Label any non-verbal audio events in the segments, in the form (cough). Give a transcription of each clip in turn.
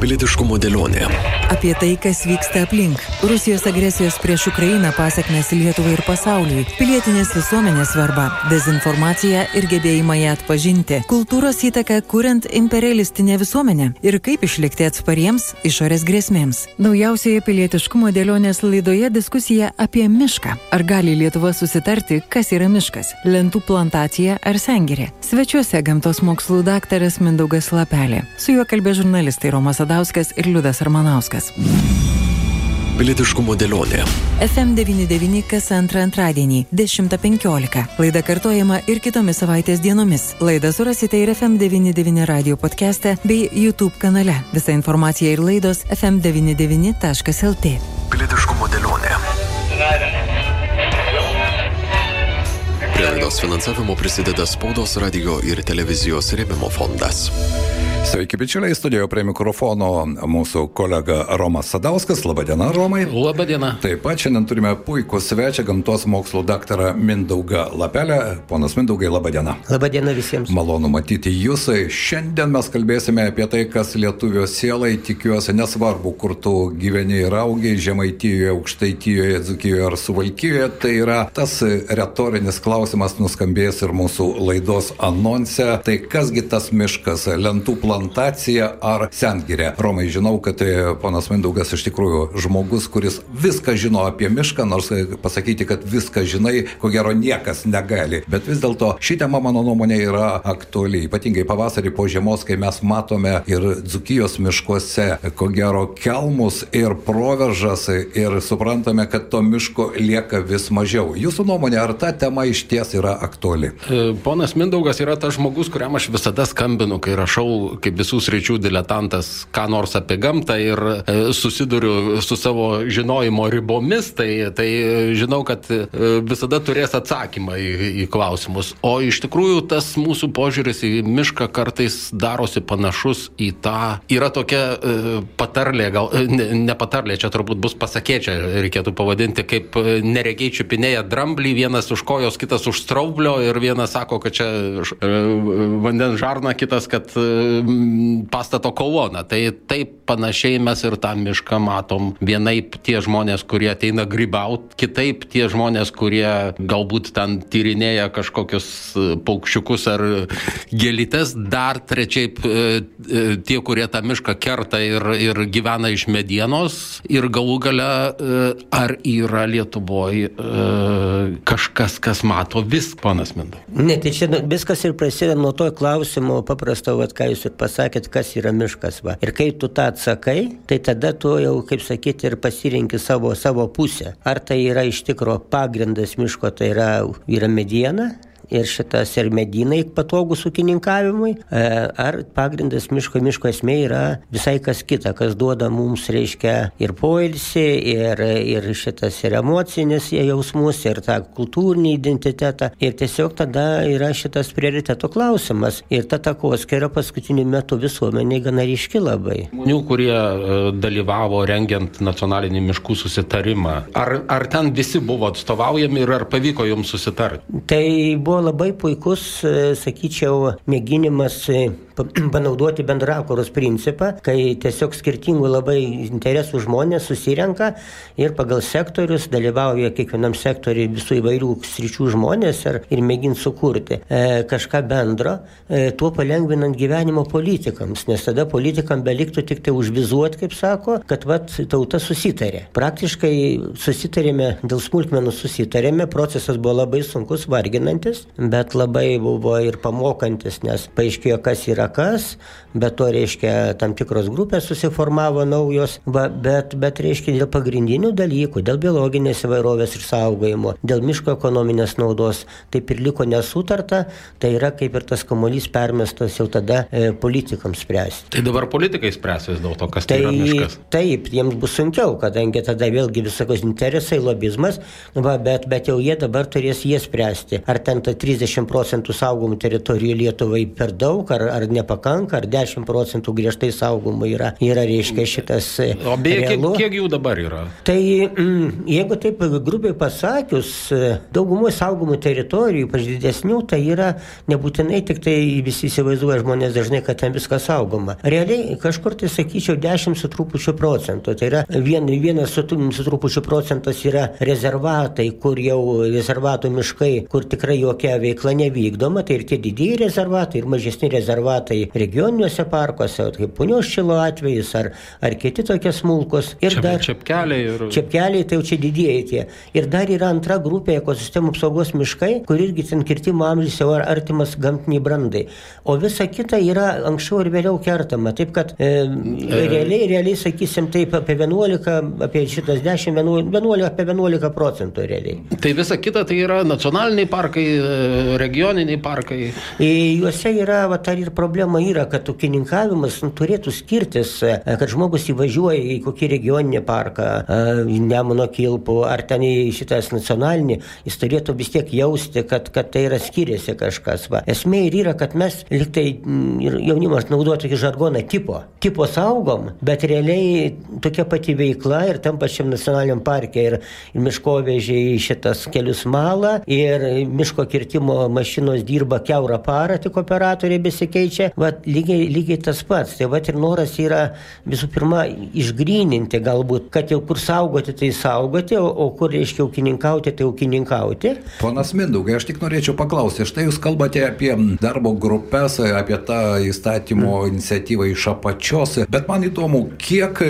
Pilietiškumo dėlionė. Apie tai, kas vyksta aplink. Rusijos agresijos prieš Ukrainą pasiekmes Lietuvai ir pasauliui. Pilietinės visuomenės svarba. Dezinformacija ir gebėjimą ją atpažinti. Kultūros įtaka kuriant imperialistinę visuomenę. Ir kaip išlikti atspariems išorės grėsmėms. Naujausioje pilietiškumo dėlionės laidoje diskusija apie mišką. Ar gali Lietuva susitarti, kas yra miškas? Lentų plantacija ar sengirė? Svečiuose gamtos mokslų daktaras Mindaugas Lapelė. Su juo kalbė žurnalistai Romas Sadauskas ir Liudas Armanauskas. Pilietiškumo dėlionė. FM99 kas antrą antradienį 10.15. Laida kartojama ir kitomis savaitės dienomis. Laidą surasite ir FM99 radio podcast'e bei YouTube kanale. Visa informacija ir laidos fm99.lt. Pilietiškumo dėlionė. Prie laidos finansavimo prisideda spaudos radio ir televizijos rėmimo fondas. Sveiki, bičiuliai, studijoje prie mikrofono mūsų kolega Romas Sadauskas. Labadiena, Romai. Labadiena. Taip pat šiandien turime puikų svečią, gamtos mokslų daktarą Mindaugą Lapelę. Ponas Mindaugai, labadiena. Labadiena visiems. Malonu matyti jūs. Šiandien mes kalbėsime apie tai, kas lietuvio sielai, tikiuosi, nesvarbu, kur tu gyveni ir augiai, Žemaitijoje, Aukštaitijoje, Dzukijoje ar Suvalkijoje. Tai yra tas retorinis klausimas nuskambės ir mūsų laidos anonse. Tai kasgi tas miškas, lentų planas plantacija ar sengirė. Romai, žinau, kad e, ponas Mindaugas iš tikrųjų žmogus, kuris viską žino apie mišką, nors e, pasakyti, kad viską žinai, ko gero niekas negali. Bet vis dėlto ši tema, mano nuomonė, yra aktuali. Ypatingai pavasarį po žiemos, kai mes matome ir dzukijos miškuose, ko gero, kelmus ir proveržas ir suprantame, kad to miško lieka vis mažiau. Jūsų nuomonė, ar ta tema iš ties yra aktuali? E, ponas Mindaugas yra tas žmogus, kuriam aš visada skambinu, kai rašau kaip visų sričių diletantas, ką nors apie gamtą ir e, susiduriu su savo žinojimo ribomis, tai, tai žinau, kad e, visada turės atsakymą į, į klausimus. O iš tikrųjų tas mūsų požiūris į mišką kartais darosi panašus į tą, yra tokia e, patarlė, gal ne, ne patarlė, čia turbūt bus pasakėčia, reikėtų pavadinti, kaip neregiai čiupinėja dramblį, vienas už kojos, kitas už straublio ir vienas sako, kad čia vandens žarna, kitas, kad pastato koloną. Tai taip panašiai mes ir tą mišką matom. Vienaip tie žmonės, kurie ateina grybauti, kitaip tie žmonės, kurie galbūt ten tyrinėja kažkokius e, paukščiukus ar gėlytes, dar trečiaip e, e, tie, kurie tą mišką kerta ir, ir gyvena iš medienos. Ir galų gale, ar yra Lietuvoje kažkas, kas mato vis, panas Mindau? Ne, tai čia viskas ir prasideda nuo to klausimo paprasto, vat, ką jūs ir pasakėt, kas yra miškas. Va. Ir kai tu tą atsakai, tai tada tu jau, kaip sakyti, ir pasirinki savo, savo pusę. Ar tai yra iš tikro pagrindas miško, tai yra, yra mediena, ir šitas ir medynai patogus ūkininkavimui, e, ar pagrindas miško, miško esmė yra visai kas kita, kas duoda mums, reiškia, ir poilsį, ir, ir šitas ir emocinis jausmus, ir tą kultūrinį identitetą. Ir tiesiog tada yra šitas prioriteto klausimas. Ir ta takoskira paskutiniu metu visuomeniai gana ryški labai. Žmonių, kurie e, dalyvavo rengiant nacionalinį miškų susitarimą, ar, ar ten visi buvo atstovaujami ir ar pavyko jums susitarti? Tai buvo buvo labai puikus, e, sakyčiau, mėginimas e, (clears throat) panaudoti bendrakuros principą, kai tiesiog skirtingų labai interesų žmonės susirenka ir pagal sektorius dalyvauja kiekvienam sektoriui visų įvairių sričių žmonės ir, ir mėgint sukurti e, kažką bendro, e, tuo palengvinant gyvenimo politikams, nes tada politikam beliktų tik tai užvizuoti, kaip sako, kad vat tauta susitarė. Praktiškai susitarėme, dėl smulkmenų susitarėme, procesas buvo labai sunkus, varginantis, bet labai buvo ir pamokantis, nes paaiškėjo, kas yra kas, bet to reiškia tam tikros grupės susiformavo naujos, va, bet, bet reiškia dėl pagrindinių dalykų, dėl biologinės įvairovės išsaugojimo, dėl miško ekonominės naudos, taip ir liko nesutarta, tai yra kaip ir tas kamuolys permestas jau tada e, politikams spręsti. Tai dabar politikai spręs vis dėlto, kas tai, tai yra miškas. Taip, jiems bus sunkiau, kadangi tada vėlgi visokios interesai, lobizmas, va, bet, bet jau jie dabar turės jie spręsti, ar ten ta 30 procentų saugomų teritorijų Lietuvai per daug, ar, ar nepakanka, ar 10 procentų griežtai saugomų yra, yra reiškia šitas. E, o beje, kiek, kiek jų dabar yra? Tai mm, jeigu taip grubiai pasakius, e, daugumoje saugomų teritorijų, ypač didesnių, tai yra nebūtinai tik tai visi įsivaizduoja žmonės dažnai, kad ten viskas saugoma. Realiai kažkur tai sakyčiau 10 su trupučiu procentų. Tai yra vien, vienas su, su trupučiu procentas yra rezervatai, kur jau rezervatų miškai, kur tikrai jokia veikla nevykdoma, tai ir tie didieji rezervatai, ir mažesni rezervatai regioniniuose parkuose, kaip punios šilo atvejais, ar, ar kiti tokie smulkus. Ir Čia, dar čepkeliai. Ir... Čepkeliai, tai jau čia didieji tie. Ir dar yra antra grupė ekosistemų apsaugos miškai, kur irgi ten kirtimo amžius jau artimas gamtiniai brandai. O visa kita yra anksčiau ir vėliau kertama. Taip kad e, e... realiai, realiai, sakysim, taip apie 11, apie šitas 10, 11, 11 apie 11 procentų realiai. Tai visa kita tai yra nacionaliniai parkai, e, regioniniai parkai. E, juose yra, va, tai ir problema yra, kad ūkininkavimas nu, turėtų skirtis, e, kad žmogus įvažiuoja į kokį regioninį parką, Nemuno kilpų, ar ten į šitas nacionalinį, jis turėtų vis tiek jausti, kad, kad tai yra skiriasi kažkas. Va. Esmė ir yra, kad mes liktai ir jaunimas naudoja tokį žargoną tipo. Tipo saugom, bet realiai tokia pati veikla ir tam pačiam nacionaliniam parke ir miškovežiai šitas kelius malą ir miško kirtimo mašinos dirba keurą parą, tik operatoriai besikeičia. Vat lygiai, lygiai tas pats. Tai vat ir noras yra visų pirma išgryninti galbūt, kad jau kur saugoti, tai saugoti, o, o kur reiškia ūkininkauti, tai ūkininkauti. Ponas Mindaugai, aš tik norėčiau paklausti, štai jūs kalbate apie darbo grupės, apie tą įstatymo mm. iniciatyvą iš apačios, bet man įdomu, kiek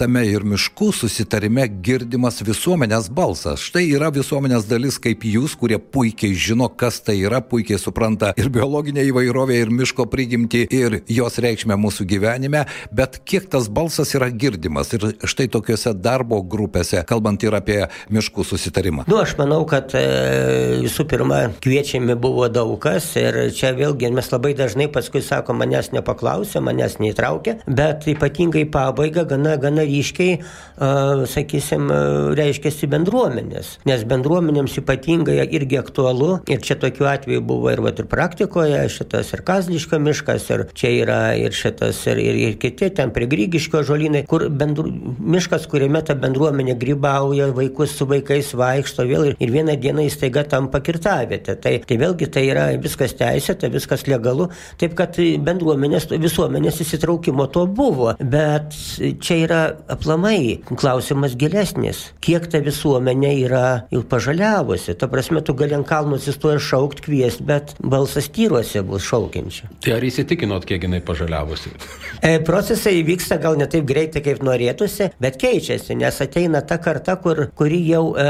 tame ir miškų susitarime girdimas visuomenės balsas. Štai yra visuomenės dalis kaip jūs, kurie puikiai žino, kas tai yra, puikiai supranta ir biologinė įvairovė, ir miško prigimti, ir jos reikšmę mūsų gyvenime, bet kiek tas balsas yra girdimas. Ir štai tokiuose darbo grupėse, kalbant ir apie miškų susitarimą. Nu, aš manau, kad e, visų pirma, kviečiami buvo daug kas ir čia vėlgi mes labai dažnai paskui sako, manęs nepaklausė, manęs neįtraukė, bet ypatingai pabaiga gana, gana ryškiai, uh, sakysim, reiškiasi bendruomenės, nes bendruomenėms ypatingai irgi aktualu ir čia tokiu atveju buvo ir, va, ir praktikoje šitas ir Kazliško miškas, ir čia yra ir šitas, ir, ir, ir kiti ten prie Grygiško žolynai, kur bendru, miškas, kuriame ta bendruomenė grybauja, vaikus su vaikais vaikšto vėl ir, ir vieną dieną įstaiga tampa kirtavietė. Tai, tai vėlgi tai yra viskas teisėta, viskas legalu, taip kad bendruomenės, visuomenės įsitraukimo to buvo, bet čia yra aplamai klausimas gilesnis. Kiek ta visuomenė yra jau pažaliavusi. Ta prasme, tu gali ant kalnų atsistoję šaukt, kviesti, bet balsas tyruose bus šaukiančio. Tai ar įsitikinot, kiek jinai pažaliavusi? E, procesai vyksta gal ne taip greitai, kaip norėtųsi, bet keičiasi, nes ateina ta karta, kur, kuri jau e,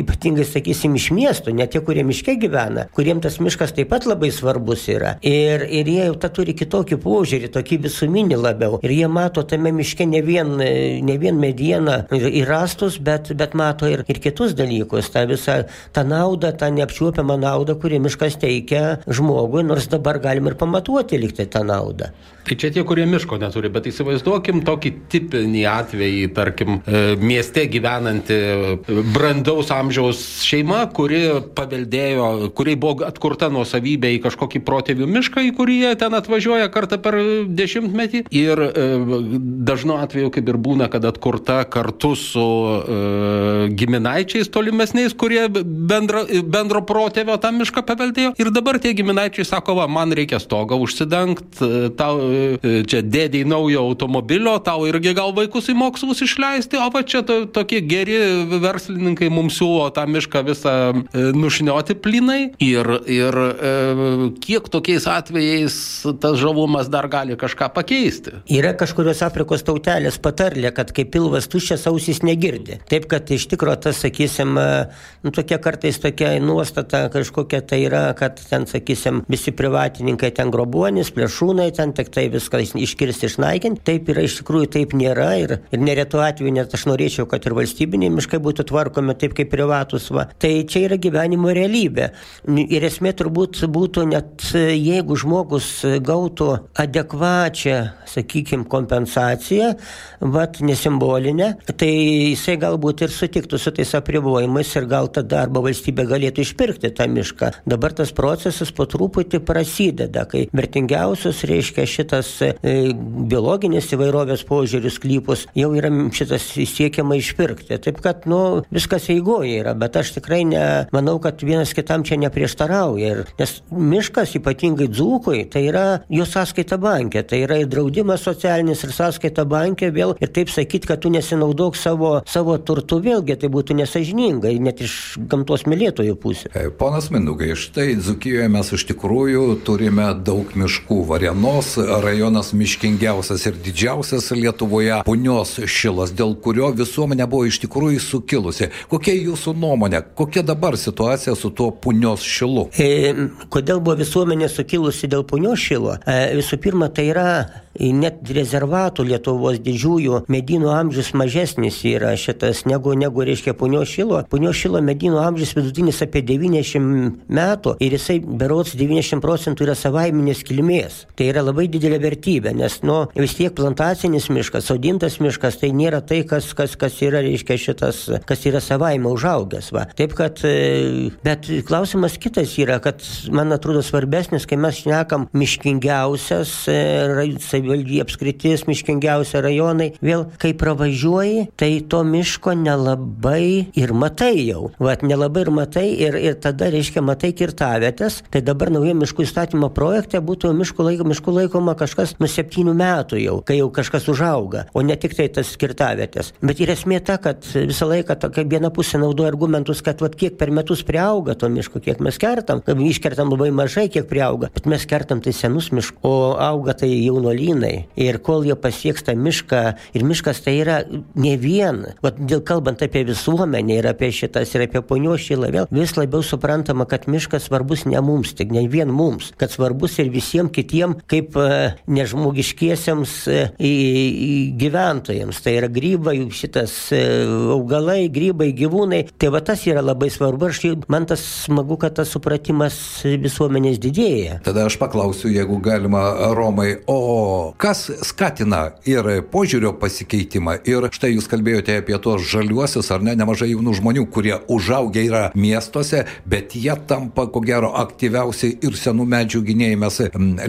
ypatingai, sakysim, iš miestų, ne tie, kurie miške gyvena, kuriem tas miškas taip pat labai svarbus yra. Ir, ir jie jau tą turi kitokį požiūrį, tokį visuminį labiau. Ir jie mato tame miške ne vien, ne vien medieną ir, ir rastus, bet, bet mato ir, ir kitus dalykus. Ta visą tą naudą, tą neapčiuopiamą naudą, kurį miškas teikia žmogui, nors dabar galim ir pamatuoti liktai tą naudą. Tai čia tie, kurie miško neturi, bet įsivaizduokim tokį tipinį atvejį, tarkim, e, mieste gyvenanti brandaus amžiaus šeima, kuri paveldėjo, kuriai buvo atkurta nuosavybė į kažkokį protėvių mišką, į kurį jie ten atvažiuoja kartą per dešimtmetį. Ir e, dažnu atveju, kaip ir būna, kad atkurta kartu su e, giminaičiais tolimesniais, kurie bendro, bendro protėvio tą mišką paveldėjo. Ir dabar tie giminaičiai sako, va, man reikia stogą užsidengti, tau E, čia dėdėjai naujo automobilio, tau irgi gal vaikus į mokslus išleisti, o va čia to, tokie geri verslininkai mums siūlo tą mišką visą e, nušnioti plinai. Ir, ir e, kiek tokiais atvejais tas žavumas dar gali kažką pakeisti. Yra kažkurios Afrikos tautelės patarlė, kad kai pilvas tuščias, ausis negirdi. Taip, kad iš tikrųjų tas, sakysim, nu, tokia kartais tokia nuostata kažkokia tai yra, kad ten, sakysim, visi privatininkai ten grobuonis, plėšūnai ten tik tai viską iškirsti, išnaikinti. Taip yra iš tikrųjų taip nėra ir, ir neretu atveju net aš norėčiau, kad ir valstybiniai miškai būtų tvarkomi taip kaip privatus. Va. Tai čia yra gyvenimo realybė. Ir esmė turbūt būtų net jeigu žmogus gautų adekvačią, sakykime, kompensaciją, vat nesimbolinę, tai jisai galbūt ir sutiktų su tais apribojimais ir gal tada arba valstybė galėtų išpirkti tą mišką. Dabar tas procesas po truputį prasideda, kai vertingiausius, reiškia šitas e, biologinės įvairovės požiūrius klypus jau yra šitas siekiama išpirkti. Taip kad, nu, viskas eigoje yra, bet aš tikrai ne, manau, kad vienas kitam čia neprieštarauja. Ir, nes miškas, ypatingai dzūkui, tai yra jo sąskaita bankė, tai yra ir draudimas socialinis, ir sąskaita bankė vėl. Ir taip sakyti, kad tu nesinaudok savo, savo turtu, vėlgi tai būtų nesažininga, net iš gamtos mylėtojų pusės. Ponas Minugai, štai Dzukijoje mes iš tikrųjų turime daug miškų. Varienos rajonas miškingiausias ir didžiausias Lietuvoje, punios šilas, dėl kurio visuomenė buvo iš tikrųjų sukilusi. Kokia jūsų nuomonė, kokia dabar situacija su tuo punios šilu? E, kodėl buvo visuomenė sukilusi dėl punios šilo? E, visų pirma, tai yra net rezervatų Lietuvos didžiųjų medynų amžius mažesnis yra šitas negu, negu reiškia punio šilo. Punio šilo medynų amžius vidutinis apie 90 metų ir jisai berots 90 procentų yra savaiminės kilmės. Tai yra labai didelė vertybė, nes nu, vis tiek plantacinis miškas, sodintas miškas, tai nėra tai, kas, kas, kas yra, reiškia, šitas, kas yra savaime užaugęs. Va. Taip kad, e, bet klausimas kitas yra, kad man atrodo svarbesnis, kai mes šnekam miškingiausias e, savivaldybė apskritis, miškingiausia rajonai, vėl kai pravažiuoji, tai to miško nelabai ir matai jau. Vat nelabai ir matai ir, ir tada, reiškia, matai kirtavėtės, tai dabar naujo miškų įstatymo projekte būtų miškų, laiko, miškų laikoma kažkas nuo septynių metų jau, kai jau kažkas užauga, o ne tik tai tas kirtavėtės. Bet ir esmė ta, kad visą laiką tokia viena pusė naudoja argumentus, kad vat, kiek per metus priauga to miško, kiek mes kertam, iškertam labai mažai, kiek priauga, bet mes kertam tai senus miškus, o auga tai jaunuolynai žolynai. Ir kol jie pasieks tą mišką, ir miškas tai yra ne vien, vat, dėl kalbant apie visuomenę ir apie šitas, ir apie ponio šilą, vėl vis labiau suprantama, kad miškas svarbus ne mums, tik ne vien mums, kad svarbus ir visiems kitiems kaip e, nežmogiškiesiems e, gyventojams. Tai yra grybai, šitas e, augalai, grybai, gyvūnai. Tai va tas yra labai svarbu. Aš, man tas smagu, kad tas supratimas visuomenės didėja. Tada aš paklausiu, jeigu galima, Romai, o kas skatina ir požiūrio pasikeitimą. Ir štai jūs kalbėjote apie tos žaliuosius, ar ne, nemažai jaunų žmonių, kurie užaugę yra miestuose, bet jie tampa, ko gero, aktyviausi ir senų medžių gynėjai. Mes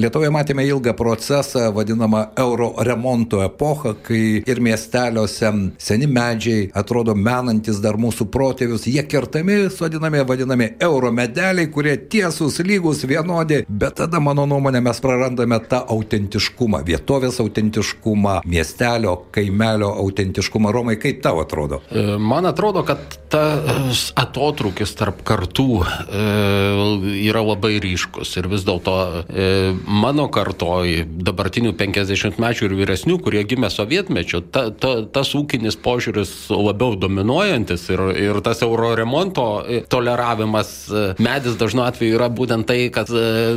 Lietuvoje matėme ilgą procesą, vadinamą euro remonto epochą, kai ir miesteliuose seni medžiai atrodo menantis dar mūsų protėvius, jie kertami, vadinami, vadinami euro medeliai, kurie tiesūs, lygus, vienodi, bet tada, mano nuomonė, mes prarandame tą autentiškumą vietovės autentiškumą, miestelio, kaimelio autentiškumą. Romai, kaip tau atrodo? E, man atrodo, kad tas atotrukis tarp kartų e, yra labai ryškus ir vis dėlto e, mano kartoj, dabartinių 50 mečių ir vyresnių, kurie gimė sovietmečiu, ta, ta, tas ūkinis požiūris labiau dominuojantis ir, ir tas euro remonto toleravimas medis dažnu atveju yra būtent tai, kad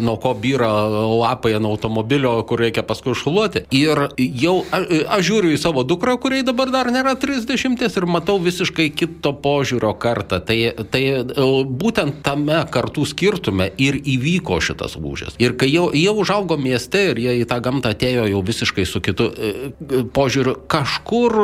nuo ko byra lapai ant automobilio, kur reikia paskui užšluoti. Ir jau a, aš žiūriu į savo dukrą, kuriai dabar dar nėra 30 ir matau visiškai kito požiūrio kartą. Tai, tai e, būtent tame kartų skirtume ir įvyko šitas lūžis. Ir kai jau, jie užaugo mieste ir jie į tą gamtą atėjo jau visiškai su kitu e, e, požiūriu, kažkur,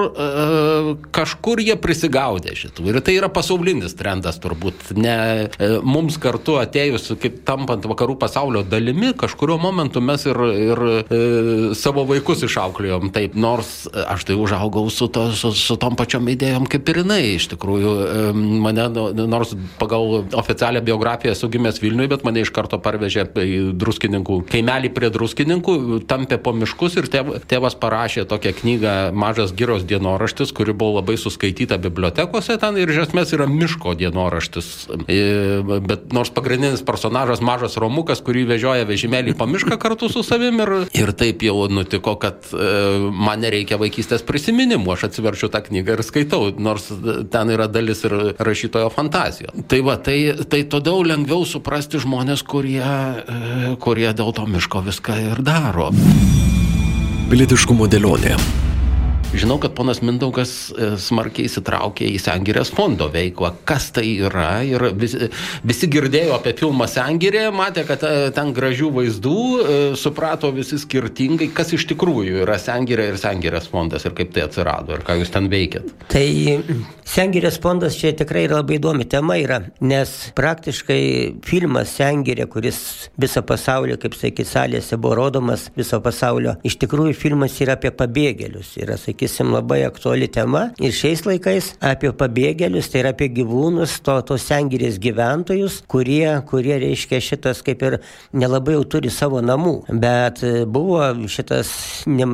kažkur jie prisigaudė šitų. Ir tai yra pasaulinis trendas turbūt. Ne mums kartu atėjus, kaip tampant vakarų pasaulio dalimi, kažkurio momentu mes ir, ir savo vaikus išauklėjom taip, nors aš tai užaugau su, to, su, su tom pačiom idėjom kaip ir jinai. Iš tikrųjų, mane, nu, nors pagal oficialią biografiją esu gimęs Vilniui, bet mane iš karto parvežė į druskininkų kaimelį prie druskininkų, tampė po miškus ir tėvas parašė tokią knygą Mažas gyros dienoraštis, kuri buvo labai suskaityta bibliotekose ten ir iš esmės yra miško dienoraštis. Bet nors pagrindinis personažas mažas Romukas, kurį vežioja vežimėlį po mišką kartu su savim ir, ir taip taip jau nutiko, kad e, man nereikia vaikystės prisiminimų, aš atsiverčiu tą knygą ir skaitau, nors ten yra dalis ir rašytojo fantazijos. Tai va, tai, tai todėl lengviau suprasti žmonės, kurie, e, kurie dėl to miško viską ir daro. Pilietiškumo dėlionė. Žinau, kad ponas Mindaugas e, smarkiai įsitraukė į Sengirės fondo veiklą. Kas tai yra? Ir visi, visi girdėjo apie filmą Sengirė, matė, kad e, ten gražių vaizdų, e, suprato visi skirtingai, kas iš tikrųjų yra Sengirė ir Sengirės fondas ir kaip tai atsirado ir ką jūs ten veikėt. Tai Sengirės fondas čia tikrai labai įdomi tema yra, nes praktiškai filmas Sengirė, kuris visą pasaulį, kaip sakyti, salėse buvo rodomas viso pasaulio, iš tikrųjų filmas yra apie pabėgėlius. Yra, sakysim, labai aktuali tema ir šiais laikais apie pabėgėlius, tai yra apie gyvūnus, to, tos Sengirės gyventojus, kurie, kurie reiškia šitas kaip ir nelabai jau turi savo namų. Bet e, buvo šitas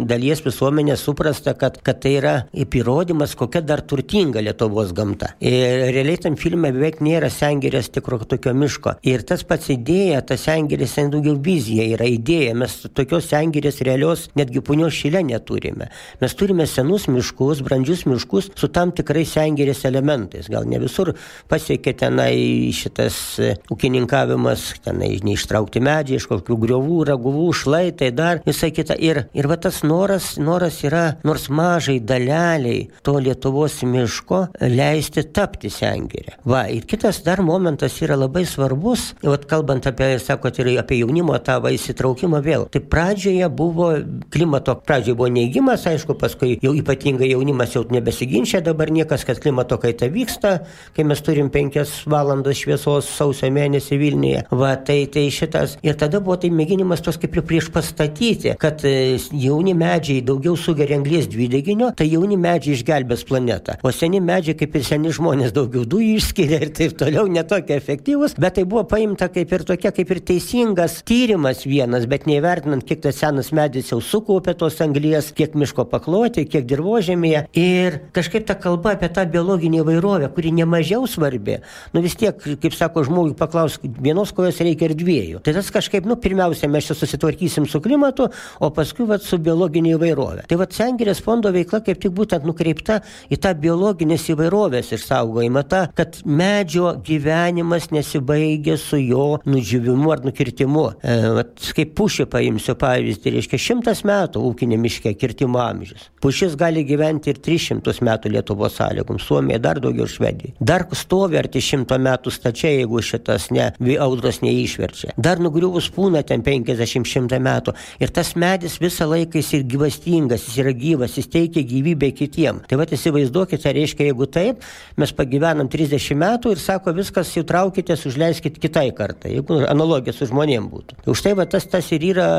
dalies visuomenės suprasta, kad, kad tai yra įrodymas, kokia dar turtinga Lietuvos gamta. Ir realiai tam filme beveik nėra Sengirės tikro tokio miško. Ir tas pats idėja, tas Sengirės ten daugiau vizija yra idėja. Mes tokios Sengirės realios netgi punios šilė neturime. Mes turime senus miškus, brandžius miškus su tam tikrais Sengirės elementais. Gal ne visur pasiekė tenai šitas e, ūkininkavimas, tenai neištraukti medžiai, iš kokių griovų, raguvų, šlaitai, dar visai kita. Ir, ir va tas noras, noras yra, nors mažai daleliai to Lietuvos miško leisti tapti Sengirę. Va, ir kitas dar momentas yra labai svarbus, vat kalbant apie, sakot, ir apie jaunimo tą va, įsitraukimą vėl. Tai pradžioje buvo klimato, pradžioje buvo neigimas, aišku, paskui jau ypatingai jaunimas jau nebesiginčia dabar niekas, kad klimato kaita vyksta, kai mes turim penkias valandas šviesos sausio mėnesį Vilniuje. Va, tai, tai šitas. Ir tada buvo tai mėginimas tos kaip ir prieš pastatyti, kad e, jauni medžiai daugiau sugeria anglės dvideginio, tai jauni medžiai išgelbės planetą. O seni medžiai, kaip ir seni žmonės, daugiau dujų išskiria ir taip toliau, netokie efektyvūs, bet tai buvo paimta kaip ir tokia, kaip ir teisingas tyrimas vienas, bet neįvertinant, kiek tas senas medis jau sukaupė tos anglies, kiek miško pakloti, kiek dirbožėmėje. Ir kažkaip ta kalba apie tą biologinį įvairovę, kuri nemažiau svarbi, nu vis tiek, kaip sako žmogui, paklaus, vienos kojos reikia ir dviejų. Tai tas kažkaip, nu pirmiausia, mes čia susitvarkysim su klimatu, o paskui vat, su biologinė įvairovė. Tai vad Sengirės fondo veikla kaip tik būtent nukreipta į tą biologinės įvairovės išsaugojimą, tą, kad medžio gyvenimas nesibaigia su jo nudžiūvimu ar nukirtimu. E, vat, kaip pušį paimsiu pavyzdį, reiškia šimtas metų ūkinė miške kirtimo amžius. Pušis gali gyventi ir 300 metų Lietuvos sąlygom, Suomija dar daugiau Švedija. Dar stovi arti šimto metų stačiai, jeigu šitas ne, audros neišverčia. Dar nugriuvus pūna ten 50-100 metų. Ir tas medis visą laiką jis ir gyvastingas, jis yra gyvas, jis teikia gyvybę kitiem. Tai va įsivaizduokite, reiškia, jeigu taip, mes pagyvenam 30 metų ir sako, viskas jau traukitės, užleiskit kitai kartai, jeigu analogija su žmonėm būtų. Tai už tai va tas, tas ir yra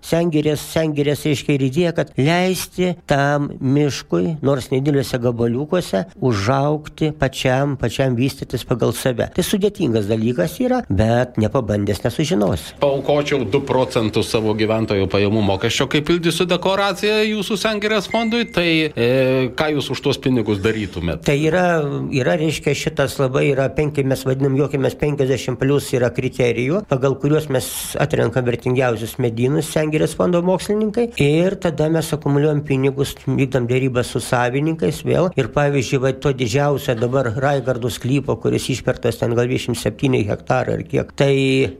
sengirės, sengirės, reiškia, ir idėja, kad leisti tam miškui, nors nedėliuose gabaliukuose, užaukti pačiam, pačiam vystytis pagal save. Tai sudėtingas dalykas yra, bet nepabandęs nesužinosi. Paukočiau 2 procentus savo gyventojų pajamų mokesčio, kaip pildysiu dekoraciją jūsų sengirės fondui, tai e, ką jūs už tuos pinigus darytumėt? Tai yra, yra reiškia, šitas labai yra, penki, mes vadinam, juokimės 50 plus yra kriterijų, pagal kuriuos mes atrenkam vertingiausius medynus, sengirės fondo mokslininkai, ir tada mes akumuliuojam pinigus, vykdam dėrybą su savininkais vėl. Ir pavyzdžiui, va, to didžiausio dabar Raigardų sklypo, kuris išpertas ten gal 27 hektarai ar kiek, tai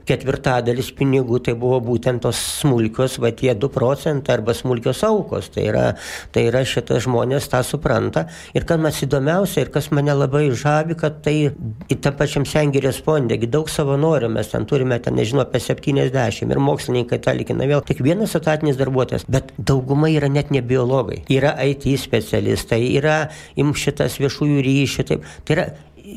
ketvirtadalis pinigų tai buvo būtent tos smulkios, va tie 2 procentai arba smulkios aukos. Tai yra, tai yra šitas žmonės tą supranta. Ir kas man įdomiausia ir kas mane labai žavi, kad tai į tą pačiam Sengirės fonde, daug savanorių mes ten turime, ten nežinau, apie 70 ir mokslininkai talikina vėl, tik vienas etatinis darbuotojas, bet dauguma yra net ne biologai, yra IT specialistai, yra im šitas viešųjų ryšių, taip, tai yra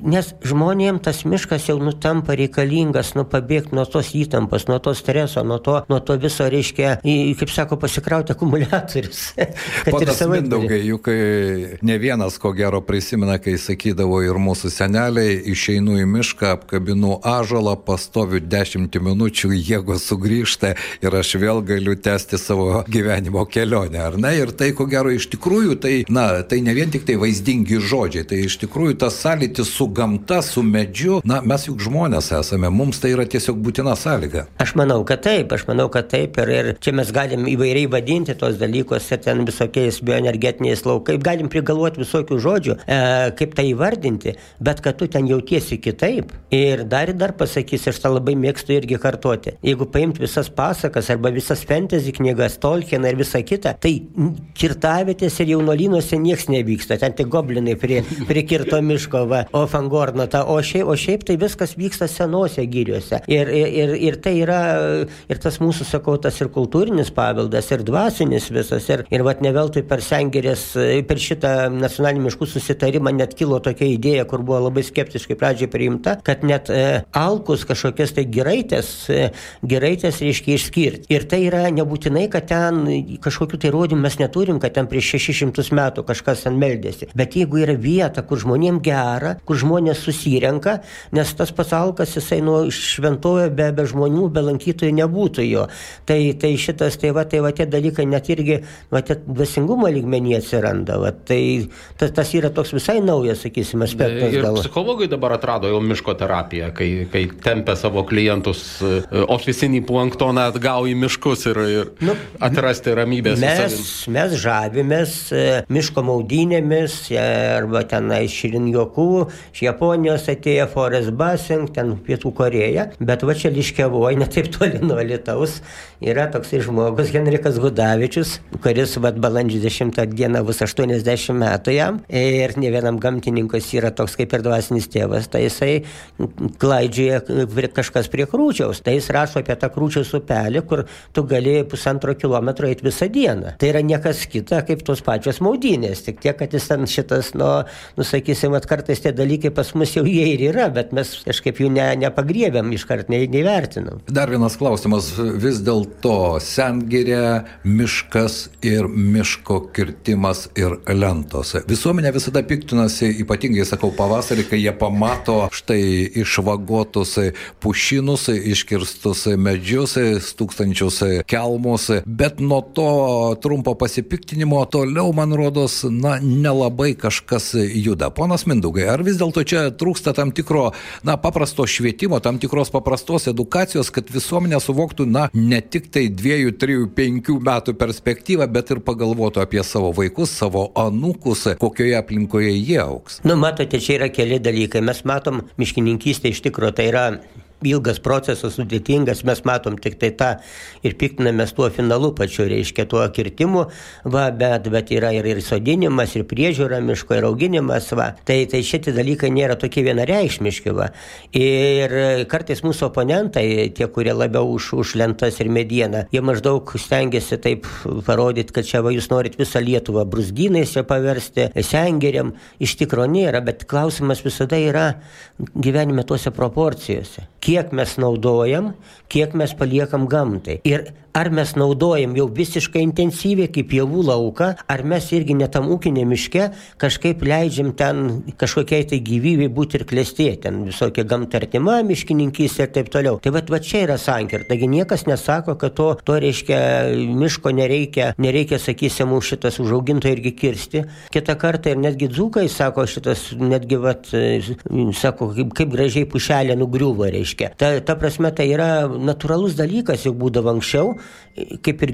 nes žmonėm tas miškas jau nutampa reikalingas, nu pabėgti nuo tos įtampos, nuo to streso, nuo to, nuo to viso, reiškia, kaip sako, pasikrauti akumuliatorius. (laughs) Ponas Mindaugai, juk e, ne vienas ko gero prisimena, kai sakydavo ir mūsų seneliai, išeinu į mišką, apkabinu ažalą, pastoviu 10 minučių, jėgos sugrįžta ir aš vėl galiu tęsti savo gyvenimo kelionę, ar ne? Ir tai ko gero iš tikrųjų, tai, na, tai ne vien tik tai vaizdingi žodžiai, tai iš tikrųjų tas sąlytis su su gamta, su medžiu, na, mes juk žmonės esame, mums tai yra tiesiog būtina sąlyga. Aš manau, kad taip, aš manau, kad taip ir, ir čia mes galim įvairiai vadinti tos dalykus, ten visokiais bioenergetiniais laukai, galim prigalvoti visokių žodžių, e, kaip tai įvardinti, bet kad tu ten jautiesi kitaip. Ir dar ir dar pasakysiu, aš tą labai mėgstu irgi kartoti. Jeigu paimt visas pasakas arba visas fantasy knygas, Tolkieną ir visą kitą, tai kirtavėtės ir jaunolynuose niekas nevyksta, ten tik goblinai prie, prie kirto miško, va, o fangorno, ta, o, šiaip, o šiaip tai viskas vyksta senose gyriuose. Ir, ir, ir tai yra, ir tas mūsų, sakau, tas ir kultūrinis paveldas, ir dvasinis visas, ir, ir vat ne veltui per sengirės, per šitą nacionalinį miškų susitarimą net kilo tokia idėja, kur buvo labai skeptiškai pradžiai priimta, kad net e, alkus kažkokias tai giraitės, e, giraitės reiškia išskirti. Ir tai yra nebūtinai, kad ten kažkokiu tai įrodymų mes neturim, kad ten prieš 600 metų kažkas ten meldėsi. Bet jeigu yra vieta, kur žmonėm gera, kur žmonės susirenka, nes tas pats alkas, jisai nuo šventojo be, be žmonių, be lankytojų nebūtų jo. Tai, tai šitas, tai va, tai va tie dalykai net irgi, va, tie dvasingumo lygmenį atsiranda. Va, tai tas, tas yra toks visai naujas, sakysime, aspektas. Ir gal. psichologai dabar atrado jau miško terapiją, kai, kai tempia savo klientus e, ofisinį planktoną atgal į miškus ir, ir nu, atrasti ramybės. Mes, mes žavimės e, miško maudynėmis e, arba tenai širinjokų, iš Japonijos atėjo Forest Basing, ten Pietų Koreja, bet va čia liškiavoje, netaip toli nuo Lietuvos, yra toksai žmogus Henrikas Gudavičius, kuris va balandžio 10 dieną bus 80 metų jam ir ne vienam gamtininkas yra toks kaip ir dvasinis tėvas, tai jisai klaidžioja kažkas prie krūčiaus, tai jis rašo apie tą krūčiaus upelį, kur tu gali pusantro kilometro eiti visą dieną. Tai yra niekas kita kaip tos pačios maudynės, tik tiek, kad jis ten šitas, nu, nusakysim, at kartais tie dalykai pas mus jau jie ir yra, bet mes kažkaip jų ne, nepagriebėm iškart, ne, nevertinam. Dar vienas klausimas, vis dėlto sengirė, miškas ir miško kirtimas ir lentos. Visuomenė visada piktinasi, ypatingai sakau pavasarį, kai jie pamato štai išvagotus pušinus, iškirstus medžius, tūkstančius kelmus, bet nuo to trumpo pasipiktinimo toliau, man rodos, na, nelabai kažkas juda. Ponas Mindugai, ar vis dėlto čia trūksta tam tikro, na, paprasto švietimo, tam tikros paprastos edukacijos, kad visuomenė suvoktų, na, ne tik tai dviejų, trijų, penkių metų perspektyvą, bet ir pagalvotų apie savo vaikus, savo anūkus, kokioje aplinkoje jie auks. Nu, matote, čia yra keli dalykai. Mes matom miškininkystę iš tikrųjų, tai yra ilgas procesas, sudėtingas, mes matom tik tai tą ir piktinamės tuo finalu pačiu, reiškia tuo kirtimu, va, bet, bet yra ir, ir sodinimas, ir priežiūra miško, ir auginimas, va. Tai, tai šitie dalykai nėra tokie vienareikšmiški, va. Ir kartais mūsų oponentai, tie, kurie labiau už, už lentas ir medieną, jie maždaug stengiasi taip parodyti, kad čia va jūs norit visą Lietuvą brusgynais čia paversti, sengeriam, iš tikro nėra, bet klausimas visada yra gyvenime tuose proporcijose kiek mes naudojam, kiek mes paliekam gamtai. Ir ar mes naudojam jau visiškai intensyviai kaip javų lauką, ar mes irgi netam ūkinė miške kažkaip leidžiam ten kažkokiai tai gyvybei būti ir klestėti, ten visokia gamta artima miškininkystė ir taip toliau. Tai va, va čia yra sankirta. Taigi niekas nesako, kad to, to reiškia miško nereikia, nereikia, sakysim, mums šitas užauginto irgi kirsti. Kita kartą ir netgi dzūkai sako šitas, netgi, va, sako, kaip, kaip gražiai pušelė nugriuvo, reiškia. Ta, ta prasme, tai yra natūralus dalykas, jau būdavo anksčiau, kaip ir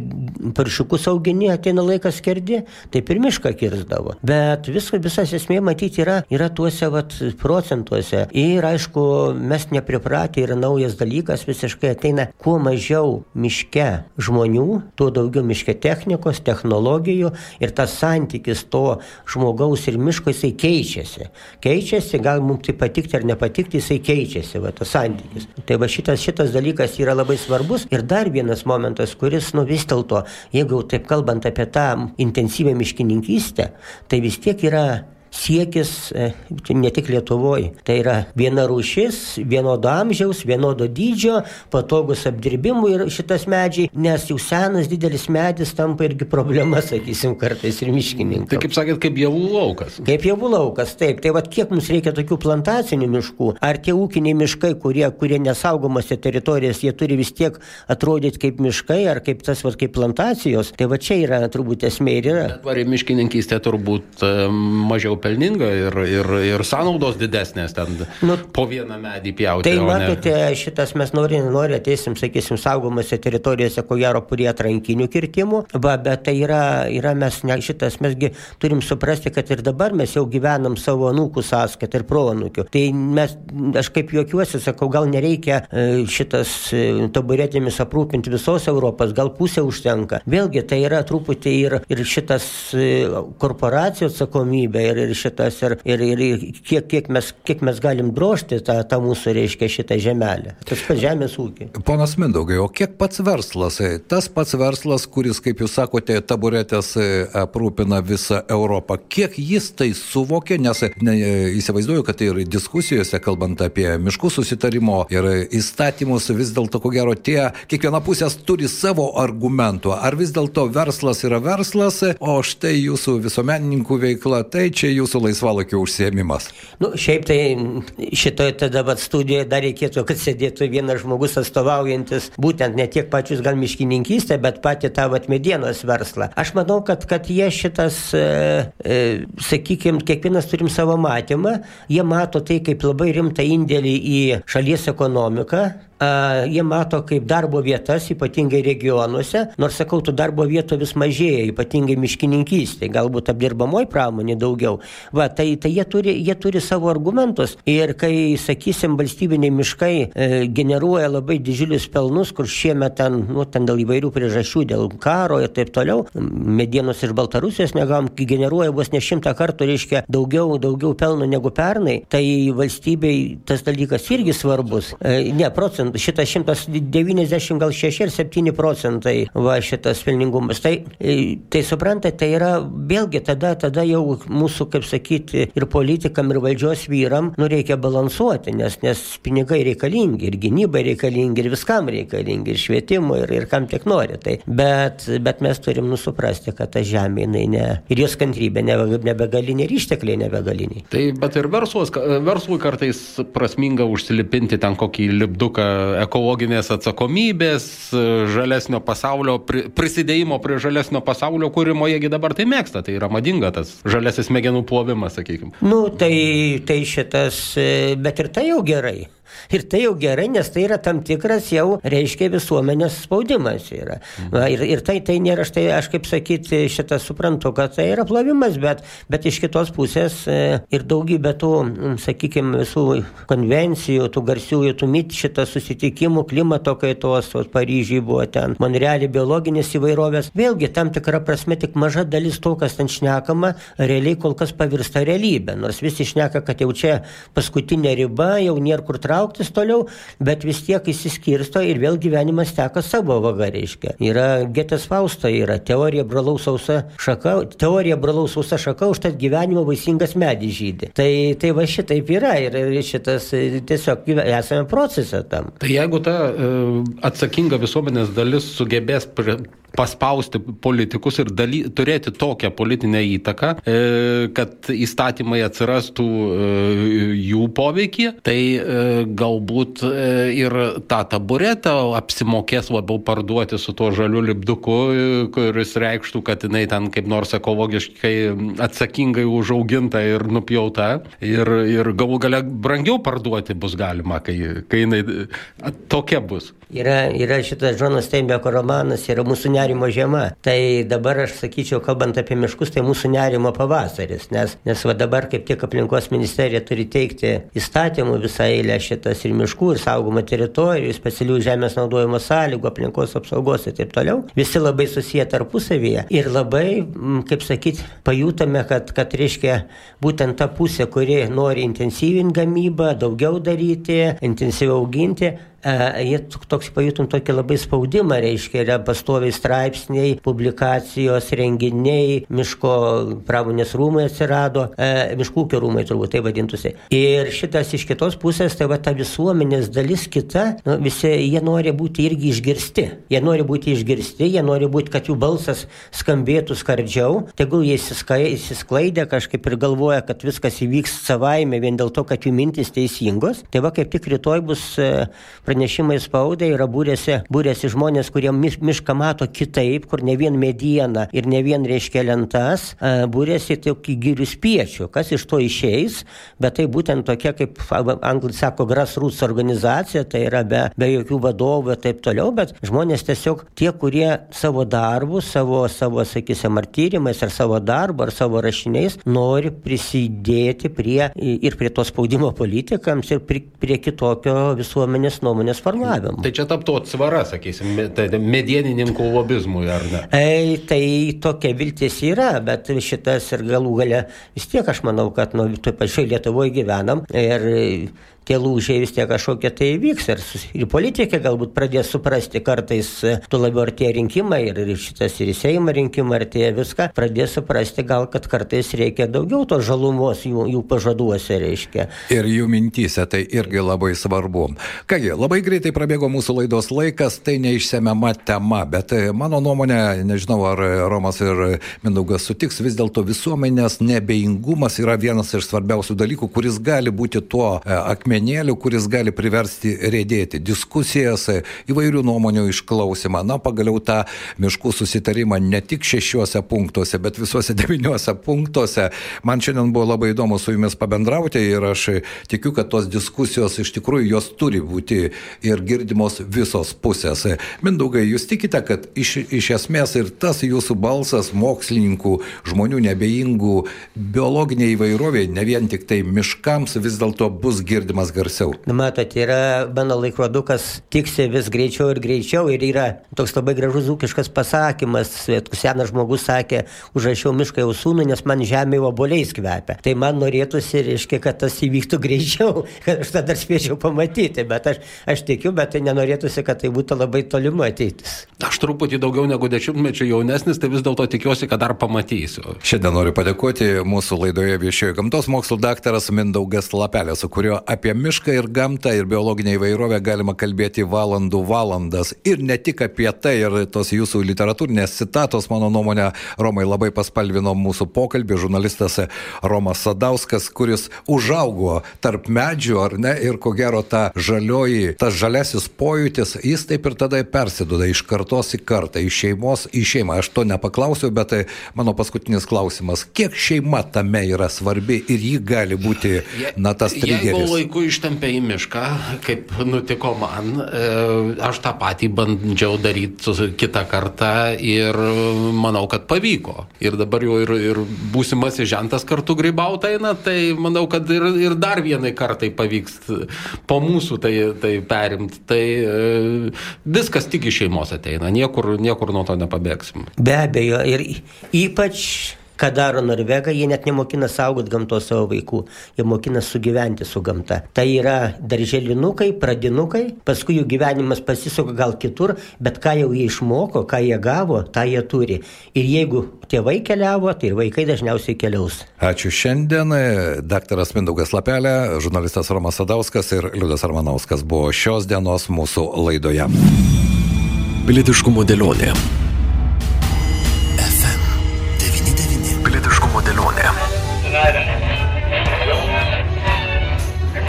paršiukus augini, ateina laikas skerdi, taip ir mišką kirzdavo. Bet viska, visas esmė matyti yra, yra tuose vat, procentuose. Ir aišku, mes nepripratę yra naujas dalykas, visiškai ateina kuo mažiau miške žmonių, tuo daugiau miške technikos, technologijų ir tas santykis to žmogaus ir miško jisai keičiasi. Keičiasi, gal mums tai patikti ar nepatikti, jisai keičiasi, va, tas santykis. Tai va šitas, šitas dalykas yra labai svarbus. Ir dar vienas momentas, kuris, nu vis dėlto, jeigu taip kalbant apie tą intensyvę miškininkystę, tai vis tiek yra siekis e, ne tik Lietuvoje. Tai yra viena rūšis, vienodo amžiaus, vienodo dydžio, patogus apdirbimui ir šitas medžiai, nes jau senas didelis medis tampa irgi problema, (laughs) sakysim, kartais ir miškininkai. Tai kaip sakėt, kaip javų laukas. Kaip javų laukas, taip. Tai vad kiek mums reikia tokių plantacinių miškų, ar tie ūkiniai miškai, kurie, kurie nesaugomose teritorijose, jie turi vis tiek atrodyti kaip miškai, ar kaip tas, vad kaip plantacijos. Tai va čia yra turbūt esmė ir yra. Tvari miškininkystė turbūt e, mažiau pelninga ir, ir, ir sąnaudos didesnės ten nu, po vieną medį pjauti. Tai matote, ne... šitas mes nori, nori ateisim, sakysim, saugomose teritorijose, ko gero, prie atrankinių kirtimų, va, bet tai yra, yra mes, ne, šitas mesgi turim suprasti, kad ir dabar mes jau gyvenam savo anūkų sąskaitą ir proanūkių. Tai mes, aš kaip juokiuosi, sakau, gal nereikia e, šitas e, taburetėmis aprūpinti visos Europos, gal pusė užtenka. Vėlgi, tai yra truputį ir, ir šitas e, korporacijų atsakomybė ir, ir šitas, ir, ir, ir kiek, kiek, mes, kiek mes galim drošti tą, tą mūsų, reiškia, šitą žemelę. Tas pats žemės ūkį. Ponas Mindaugai, o kiek pats verslas, tas pats verslas, kuris, kaip jūs sakote, taburetės aprūpina visą Europą, kiek jis tai suvokė, nes ne, įsivaizduoju, kad ir diskusijose, kalbant apie miškų susitarimo ir įstatymus, vis dėlto, ko gero, tie, kiekviena pusė turi savo argumentų. Ar vis dėlto verslas yra verslas, o štai jūsų visuomenininkų veikla, tai čia jūsų laisvalokio užsiemimas. Nu, šiaip tai šitoje tada vat studijoje dar reikėtų, kad sėdėtų vienas žmogus atstovaujantis būtent ne tiek pačius gal miškininkystę, bet patį tą vat medienos verslą. Aš manau, kad, kad jie šitas, e, e, sakykime, kiekvienas turim savo matymą, jie mato tai kaip labai rimtą indėlį į šalies ekonomiką, jie mato kaip darbo vietas, ypatingai regionuose, nors sakau, tų darbo vietų vis mažėja, ypatingai miškininkystė, galbūt apdirbamoji pramonė daugiau. Va, tai, tai jie, turi, jie turi savo argumentus ir kai, sakysim, valstybiniai miškai e, generuoja labai didžiulius pelnus, kur šiemet ten, nu, ten dėl įvairių priežasčių, dėl karo ir taip toliau, medienos iš Baltarusijos negavom, generuoja vos ne šimtą kartų, reiškia, daugiau, daugiau pelno negu pernai, tai valstybei tas dalykas irgi svarbus. E, ne, procentų procentų, šitas 190 gal 6 ar 7 procentai va šitas pelningumas. Tai, e, tai suprantate, tai yra vėlgi tada, tada jau mūsų, kaip sakyti, ir politikam, ir valdžios vyram, nu reikia balansuoti, nes, nes pinigai reikalingi, ir gynybai reikalingi, ir viskam reikalingi, ir švietimo, ir, ir kam tik nori. Tai, bet, bet mes turim nusuprasti, kad ta žemė, jinai ne, ir jos kantrybė nebe, nebegalinė, ir ištekliai nebegaliniai. Tai bet ir verslos, verslui kartais prasminga užsilipinti ten kokį lipduką ekologinės atsakomybės, žalesnio pasaulio, prisidėjimo prie žalesnio pasaulio kūrimo, jiegi dabar tai mėgsta, tai yra madinga tas žalesis smegenų plovimas, sakykime. Nu, tai, tai šitas, bet ir tai jau gerai. Ir tai jau gerai, nes tai yra tam tikras jau, reiškia, visuomenės spaudimas yra. Va, ir, ir tai, tai nėra, štai aš kaip sakyti, šitą suprantu, kad tai yra plovimas, bet, bet iš kitos pusės e, ir daugybė tų, sakykime, visų konvencijų, tų garsiųjų, tų mit šitą susitikimų, klimato kaitos, Paryžiai buvo ten, Monrealį biologinės įvairovės, vėlgi tam tikra prasme tik maža dalis to, kas ten šnekama, realiai kol kas pavirsta realybė. Nors visi šneka, kad jau čia paskutinė riba, jau nėra kur traukti trauktis toliau, bet vis tiek įsiskirsto ir vėl gyvenimas teka savo vaga, reiškia. Yra Getės Fausto, yra teorija bralaus sausa šaka, teorija bralaus sausa šaka, užtat gyvenimo vaisingas medis žydė. Tai, tai va šitaip yra ir, šitas tiesiog esame procese tam. Tai jeigu ta uh, atsakinga visuomenės dalis sugebės paspausti politikus ir daly, turėti tokią politinę įtaką, e, kad įstatymai atsirastų e, jų poveikį, tai e, galbūt e, ir tą taburetą apsimokės labiau parduoti su tuo žaliu lipduku, e, kuris reikštų, kad jinai ten kaip nors ekologiškai atsakingai užauginta ir nupjauta ir, ir galų gale brangiau parduoti bus galima, kai, kai jinai tokia bus. Yra, yra šitas Džonas Steinbeko romanas, yra mūsų nerimo žiema. Tai dabar aš sakyčiau, kalbant apie miškus, tai mūsų nerimo pavasaris, nes, nes va dabar kaip tik aplinkos ministerija turi teikti įstatymų visą eilę šitas ir miškų, ir saugomą teritorijų, specialių žemės naudojimo sąlygų, aplinkos apsaugos ir taip toliau. Visi labai susiję tarpusavyje ir labai, kaip sakyti, pajutame, kad, kad reiškia būtent ta pusė, kuri nori intensyvinti gamybą, daugiau daryti, intensyviau auginti, jie toks pajutom tokį labai spaudimą, reiškia, yra pastoviai straipsniai, publikacijos, renginiai, miško pramonės rūmai atsirado, e, miškų ūkio rūmai turbūt tai vadintųsi. Ir šitas iš kitos pusės, tai va ta visuomenės dalis kita, nu, visi jie nori būti irgi išgirsti. Jie nori būti išgirsti, jie nori būti, kad jų balsas skambėtų skardžiau, tegul jie įsisklaidė kažkaip ir galvoja, kad viskas įvyks savaime vien dėl to, kad jų mintis teisingos. Tai va kaip tik rytoj bus e, pranešimai spaudai yra būrėsi, būrėsi žmonės, kurie mišką mato kitaip, kur ne vien mediena ir ne vien reiškia lentas, būrėsi tokį gyrių spiečių. Kas iš to išeis, bet tai būtent tokia, kaip anglai sako, grassroots organizacija, tai yra be, be jokių vadovų ir taip toliau, bet žmonės tiesiog tie, kurie savo darbus, savo, savo sakysim, ar tyrimais, ar savo darbu, ar savo rašiniais nori prisidėti prie ir prie to spaudimo politikams, ir prie, prie kitokio visuomenės nuomonės formavimo. Tai čia taptų atsvara, sakysim, tai medienininkų lobizmui, ar ne? E, tai tokia viltis yra, bet šitas ir galų gale vis tiek aš manau, kad nu, toj pačioj Lietuvoje gyvenam ir tie lūžiai vis tiek kažkokie tai įvyks ir, ir politikai galbūt pradės suprasti kartais, e, tu labiau artėja rinkimai ir, ir šitas ir į Seimą rinkimai artėja viską, pradės suprasti gal, kad kartais reikia daugiau tos žalumos jų, jų pažaduose reiškia. Ir jų mintys, tai irgi labai svarbu. Kągi, labai greitai prabėgo mūsų laidos laikas, tai neišsemiama tema, bet e, mano nuomonė, nežinau ar Romas ir Mindaugas sutiks, vis dėlto visuomenės nebeingumas yra vienas iš svarbiausių dalykų, kuris gali būti tuo e, akmeniu akmenėlių, kuris gali priversti rėdėti diskusijas, įvairių nuomonių išklausimą. Na, pagaliau tą miškų susitarimą ne tik šešiuose punktuose, bet visuose (laughs) devyniuose punktuose. Man šiandien buvo labai įdomu su jumis pabendrauti ir aš tikiu, kad tos diskusijos iš tikrųjų jos turi būti ir girdimos visos pusės. Mindaugai, jūs tikite, kad iš, iš esmės ir tas jūsų balsas mokslininkų, žmonių nebejingų, biologinė įvairovė, ne vien tik tai miškams vis dėlto bus girdimas važiuodamas garsiau. Matot, yra mano laikrodukas tiksi vis greičiau ir greičiau ir yra toks labai gražus ūkiškas pasakymas. Senas žmogus sakė, užrašiau mišką jau sūnų, nes man žemė oboliais kvepia. Tai man norėtųsi, reiškia, kad tas įvyktų greičiau, (laughs) kad aš tą dar spėčiau pamatyti, bet aš, aš tikiu, bet tai nenorėtųsi, kad tai būtų labai tolima ateitis. Aš truputį daugiau negu dešimtmečių jaunesnis, tai vis dėlto tikiuosi, kad dar pamatysiu. Šiandien noriu padėkoti mūsų laidoje viešiojo gamtos mokslo daktaras Mindaugas Lapelė, su kuriuo apie apie mišką ir gamtą ir biologinę įvairovę galima kalbėti valandų valandas. Ir ne tik apie tai, ir tos jūsų literatūrinės citatos, mano nuomonė, Romai labai paspalvino mūsų pokalbį. Žurnalistas Romas Sadauskas, kuris užaugo tarp medžių, ar ne, ir ko gero ta žalioji, tas žalesis pojūtis, jis taip ir tada persiduoda iš kartos į kartą, iš šeimos į šeimą. Aš to nepaklausiau, bet tai mano paskutinis klausimas, kiek šeima tame yra svarbi ir ji gali būti, na, tas trigeris. Jeigu laiku jeigu ištempė į mišką, kaip nutiko man, e, aš tą patį bandžiau daryti kitą kartą ir manau, kad pavyko. Ir dabar jau ir, ir būsimasis žentas kartu grybauta eina, tai manau, kad ir, ir dar vienai kartai pavyks po mūsų tai, tai perimti. Tai e, viskas tik iš šeimos ateina, niekur, niekur nuo to nepabėgsim. Be abejo, ir ypač ką daro Norvegai, jie net nemokina saugot gamtos savo vaikų, jie mokina sugyventi su gamta. Tai yra darželinukai, pradinukai, paskui jų gyvenimas pasisuka gal kitur, bet ką jau jie išmoko, ką jie gavo, tą jie turi. Ir jeigu tėvai keliavo, tai ir vaikai dažniausiai keliaus. Ačiū šiandien. Daktaras Mindaugas Lapelė, žurnalistas Romas Sadauskas ir Liudas Armanauskas buvo šios dienos mūsų laidoje. Pilietiškumo dėlionė.